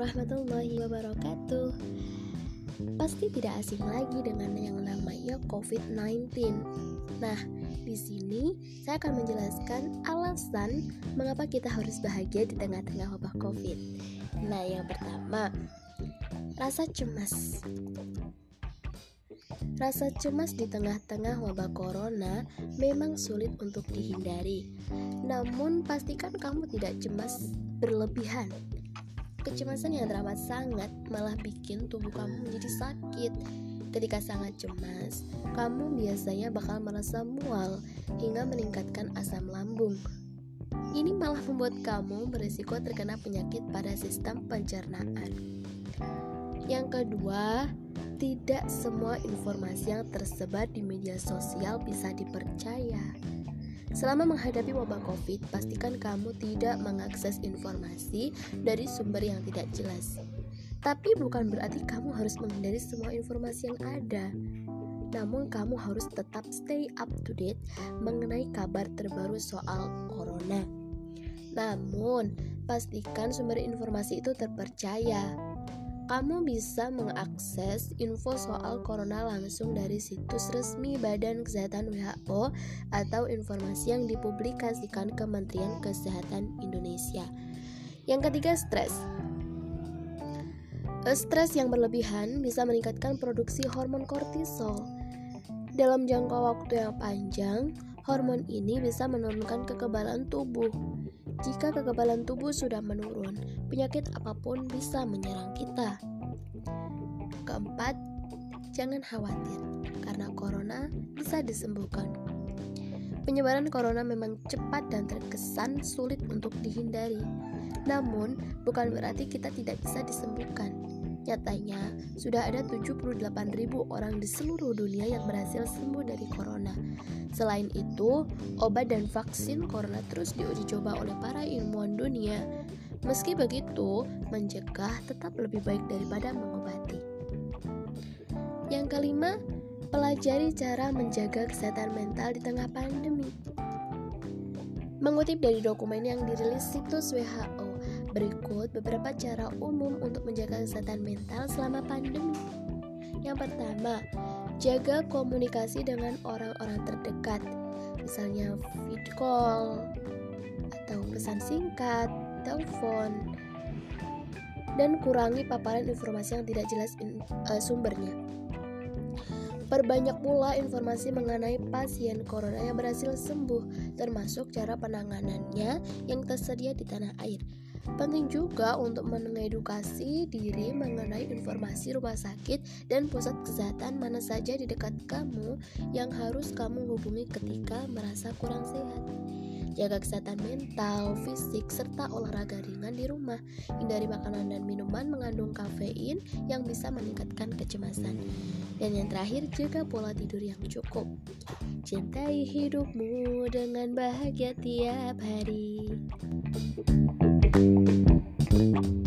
warahmatullahi wabarakatuh. Pasti tidak asing lagi dengan yang namanya COVID-19. Nah, di sini saya akan menjelaskan alasan mengapa kita harus bahagia di tengah-tengah wabah COVID. Nah, yang pertama, rasa cemas. Rasa cemas di tengah-tengah wabah corona memang sulit untuk dihindari. Namun, pastikan kamu tidak cemas berlebihan. Kecemasan yang teramat sangat malah bikin tubuh kamu menjadi sakit. Ketika sangat cemas, kamu biasanya bakal merasa mual hingga meningkatkan asam lambung. Ini malah membuat kamu berisiko terkena penyakit pada sistem pencernaan. Yang kedua, tidak semua informasi yang tersebar di media sosial bisa dipercaya. Selama menghadapi wabah COVID, pastikan kamu tidak mengakses informasi dari sumber yang tidak jelas. Tapi bukan berarti kamu harus menghindari semua informasi yang ada. Namun kamu harus tetap stay up to date mengenai kabar terbaru soal corona. Namun, pastikan sumber informasi itu terpercaya kamu bisa mengakses info soal corona langsung dari situs resmi Badan Kesehatan WHO atau informasi yang dipublikasikan Kementerian Kesehatan Indonesia. Yang ketiga, stres. Stres yang berlebihan bisa meningkatkan produksi hormon kortisol. Dalam jangka waktu yang panjang, hormon ini bisa menurunkan kekebalan tubuh jika kekebalan tubuh sudah menurun, penyakit apa pun bisa menyerang kita. Keempat, jangan khawatir karena corona bisa disembuhkan. Penyebaran corona memang cepat dan terkesan sulit untuk dihindari. Namun, bukan berarti kita tidak bisa disembuhkan. Nyatanya, sudah ada 78.000 orang di seluruh dunia yang berhasil sembuh dari corona. Selain itu, obat dan vaksin corona terus diuji coba oleh para ilmuwan dunia. Meski begitu, mencegah tetap lebih baik daripada mengobati. Yang kelima, pelajari cara menjaga kesehatan mental di tengah pandemi. Mengutip dari dokumen yang dirilis situs WHO, berikut beberapa cara umum untuk menjaga kesehatan mental selama pandemi. Yang pertama, Jaga komunikasi dengan orang-orang terdekat, misalnya video call atau pesan singkat, telepon, dan kurangi paparan informasi yang tidak jelas in, uh, sumbernya. Perbanyak pula informasi mengenai pasien corona yang berhasil sembuh, termasuk cara penanganannya yang tersedia di tanah air. Penting juga untuk mengedukasi diri mengenai informasi rumah sakit dan pusat kesehatan mana saja di dekat kamu yang harus kamu hubungi ketika merasa kurang sehat. Jaga kesehatan mental, fisik, serta olahraga ringan di rumah. Hindari makanan dan minuman mengandung kafein yang bisa meningkatkan kecemasan. Dan yang terakhir, jaga pola tidur yang cukup. Cintai hidupmu dengan bahagia tiap hari. thank you